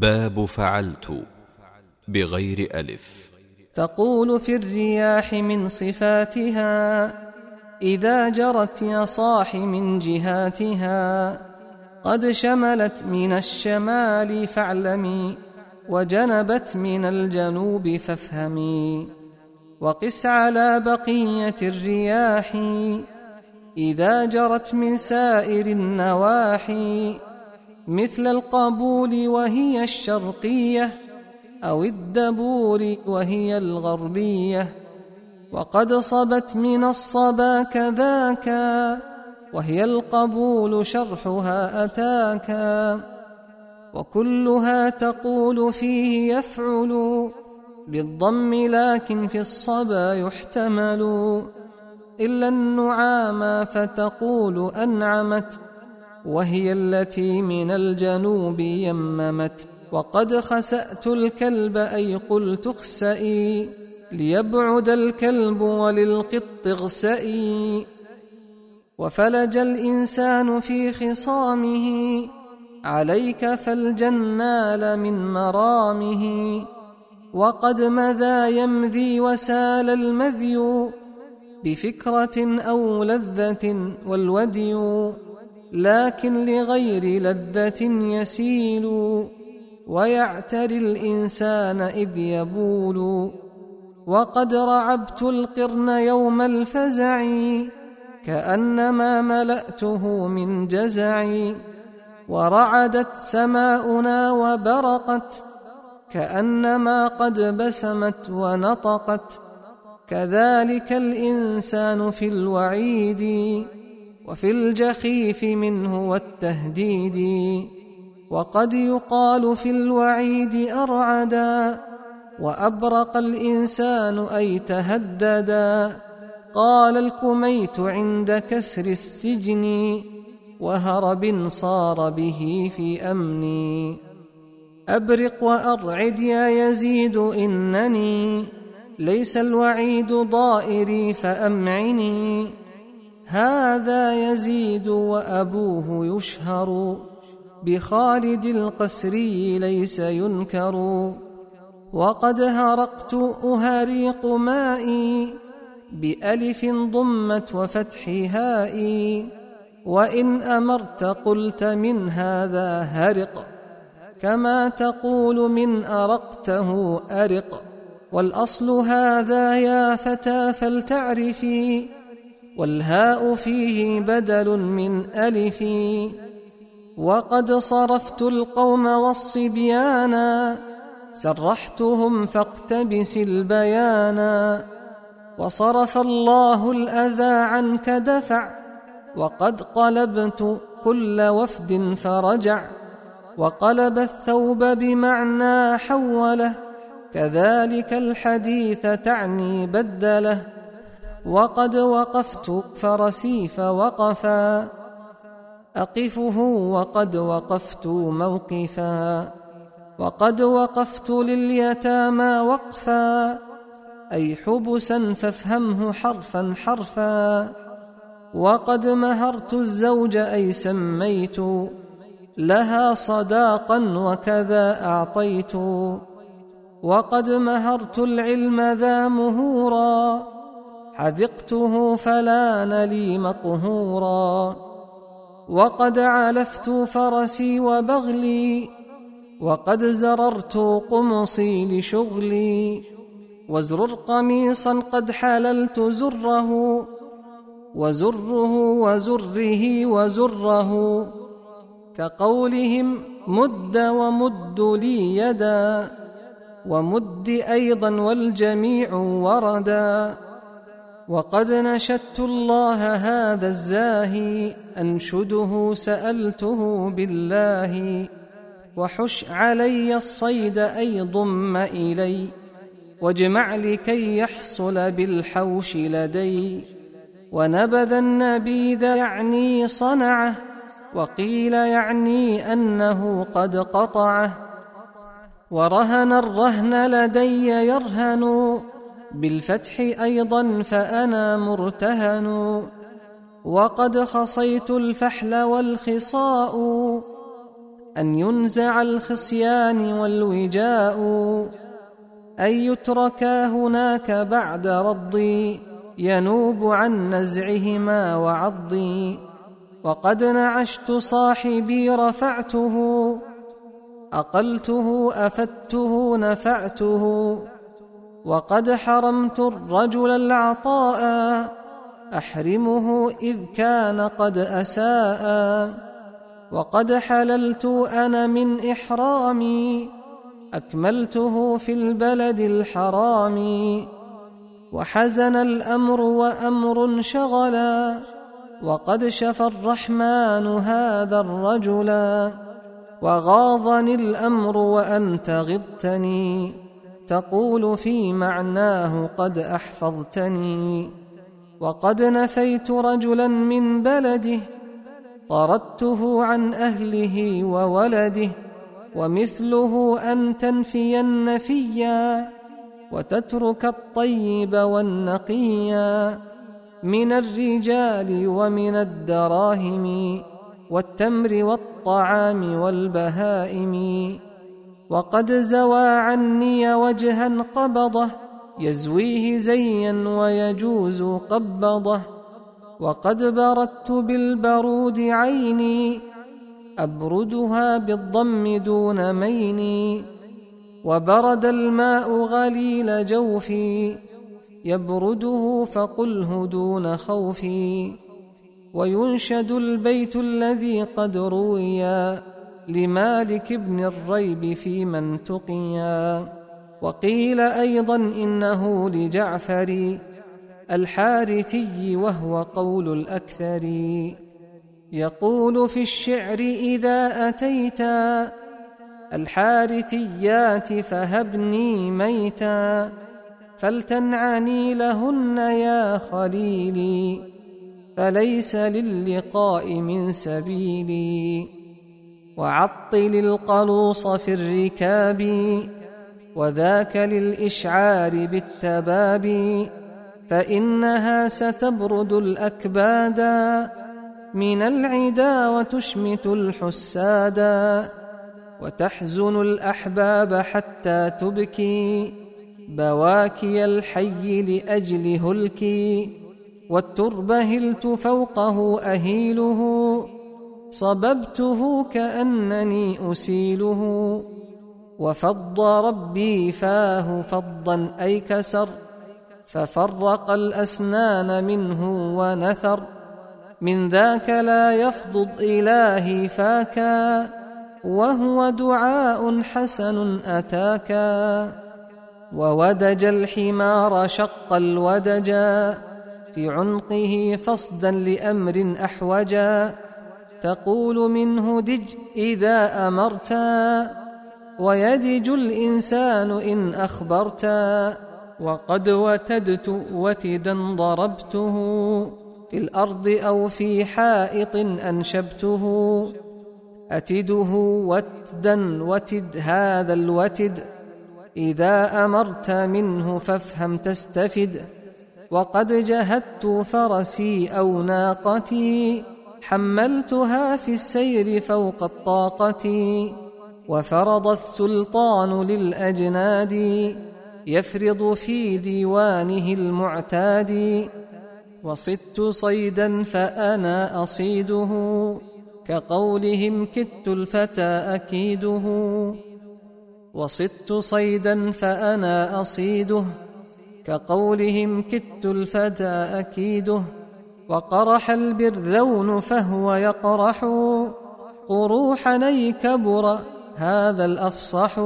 باب فعلت بغير ألف. تقول في الرياح من صفاتها إذا جرت يا صاح من جهاتها. قد شملت من الشمال فاعلمي وجنبت من الجنوب فافهمي. وقس على بقية الرياح إذا جرت من سائر النواحي. مثل القبول وهي الشرقية أو الدبور وهي الغربية. وقد صبت من الصبا كذاك وهي القبول شرحها أتاكا وكلها تقول فيه يفعل بالضم لكن في الصبا يحتمل. إلا النعام فتقول أنعمت وهي التي من الجنوب يممت وقد خسأت الكلب أي قلت اخسئي ليبعد الكلب وللقط اغسئي. وفلج الإنسان في خصامه عليك فالجنال من مرامه. وقد مذا يمذي وسال المذي بفكرة أو لذة والودي. لكن لغير لذة يسيل. ويعتري الإنسان إذ يبول. وقد رعبت القرن يوم الفزع كأنما ملأته من جزع. ورعدت سماؤنا وبرقت كأنما قد بسمت ونطقت. كذلك الإنسان في الوعيد. وفي الجخيف منه والتهديد وقد يقال في الوعيد أرعدا وأبرق الإنسان أي تهددا. قال الكميت عند كسر السجن وهرب صار به في أمني أبرق وأرعد يا يزيد إنني ليس الوعيد ضائري فأمعني. هذا يزيد وأبوه يشهر. بخالد القسري ليس ينكر. وقد هرقت أهريق مائي بألف ضمت وفتح هائي. وإن أمرت قلت من هذا هرق. كما تقول من أرقته أرق. والأصل هذا يا فتى فلتعرفي. والهاء فيه بدل من ألف. وقد صرفت القوم والصبيانا سرحتهم فاقتبس البيانا وصرف الله الأذى عنك دفع وقد قلبت كل وفد فرجع. وقلب الثوب بمعنى حوله كذلك الحديث تعني بدله. وقد وقفت فرسي فوقفا أقفه وقد وقفت موقفا. وقد وقفت لليتامى وقفا. أي حبسا فافهمه حرفا حرفا. وقد مهرت الزوج أي سميت. لها صداقا وكذا أعطيت. وقد مهرت العلم ذا مهورا. حذقته فلان لي مقهورا وقد علفت فرسي وبغلي وقد زررت قمصي لشغلي. وازرر قميصا قد حللت زره وزره وزره وزره. كقولهم مد ومد لي يدا ومد أيضا والجميع وردا. وقد نشدت الله هذا الزاهي أنشده سألته بالله وحش علي الصيد أي ضم إلي واجمع لكي يحصل بالحوش لدي. ونبذ النبيذ يعني صنعه وقيل يعني أنه قد قطعه. ورهن الرهن لدي يرهن بالفتح أيضا فأنا مرتهن وقد خصيت الفحل والخصاء أن ينزع الخصيان والوجاء أن يتركا هناك بعد رضي ينوب عن نزعهما وعضي. وقد نعشت صاحبي رفعته أقلته أفدته نفعته. وقد حرمت الرجل العطاء أحرمه إذ كان قد أساء. وقد حللت أنا من إحرامي أكملته في البلد الحرام. وحزن الأمر وأمر شغلا وقد شفى الرحمن هذا الرجلا وغاضني الأمر وأنت غبتني. تقول في معناه قد أحفظتني. وقد نفيت رجلا من بلده طردته عن أهله وولده ومثله أن تنفي النفيا وتترك الطيب والنقيا. من الرجال ومن الدراهم والتمر والطعام والبهائم. وقد زوى عني وجها قبضه يزويه زيا ويجوز قبضه. وقد بردت بالبرود عيني أبردها بالضم دون ميني. وبرد الماء غليل جوفي يبرده فقله دون خوفي. وينشد البيت الذي قد رويا. لمالك بن الريب في من تقيا. وقيل أيضا إنه لجعفر الحارثي وهو قول الأكثر. يقول في الشعر إذا أتيت الحارثيات فهبني ميتا فلتنعني لهن يا خليلي فليس للقاء من سبيلي. وعطل القلوص في الركاب وذاك للإشعار بالتباب فإنها ستبرد الأكبادا من العدا وتشمت الحسادا وتحزن الأحباب حتى تبكي. بواكي الحي لأجل هلكي والترب هلت فوقه أهيله. صببته كأنني أسيله. وفض ربي فاه فضا أي كسر ففرق الأسنان منه ونثر. من ذاك لا يفضض إلهي فاكا وهو دعاء حسن أتاكا. وودج الحمار شق الودجا في عنقه فصدا لأمر أحوجا. تقول منه دج إذا أمرتا ويدج الإنسان إن أخبرتا وقد وتدت وتدا ضربته في الأرض أو في حائط أنشبته أتده وتدا وتد هذا الوتد إذا أمرت منه فافهم تستفد وقد جهدت فرسي أو ناقتي حملتها في السير فوق الطاقة وفرض السلطان للأجناد يفرض في ديوانه المعتاد وصدت صيدا فأنا أصيده كقولهم كدت الفتى أكيده. وصدت صيدا فأنا أصيده كقولهم كدت الفتى أكيده. وقرح البرذون فهو يقرح. قروحا كبر هذا الأفصح.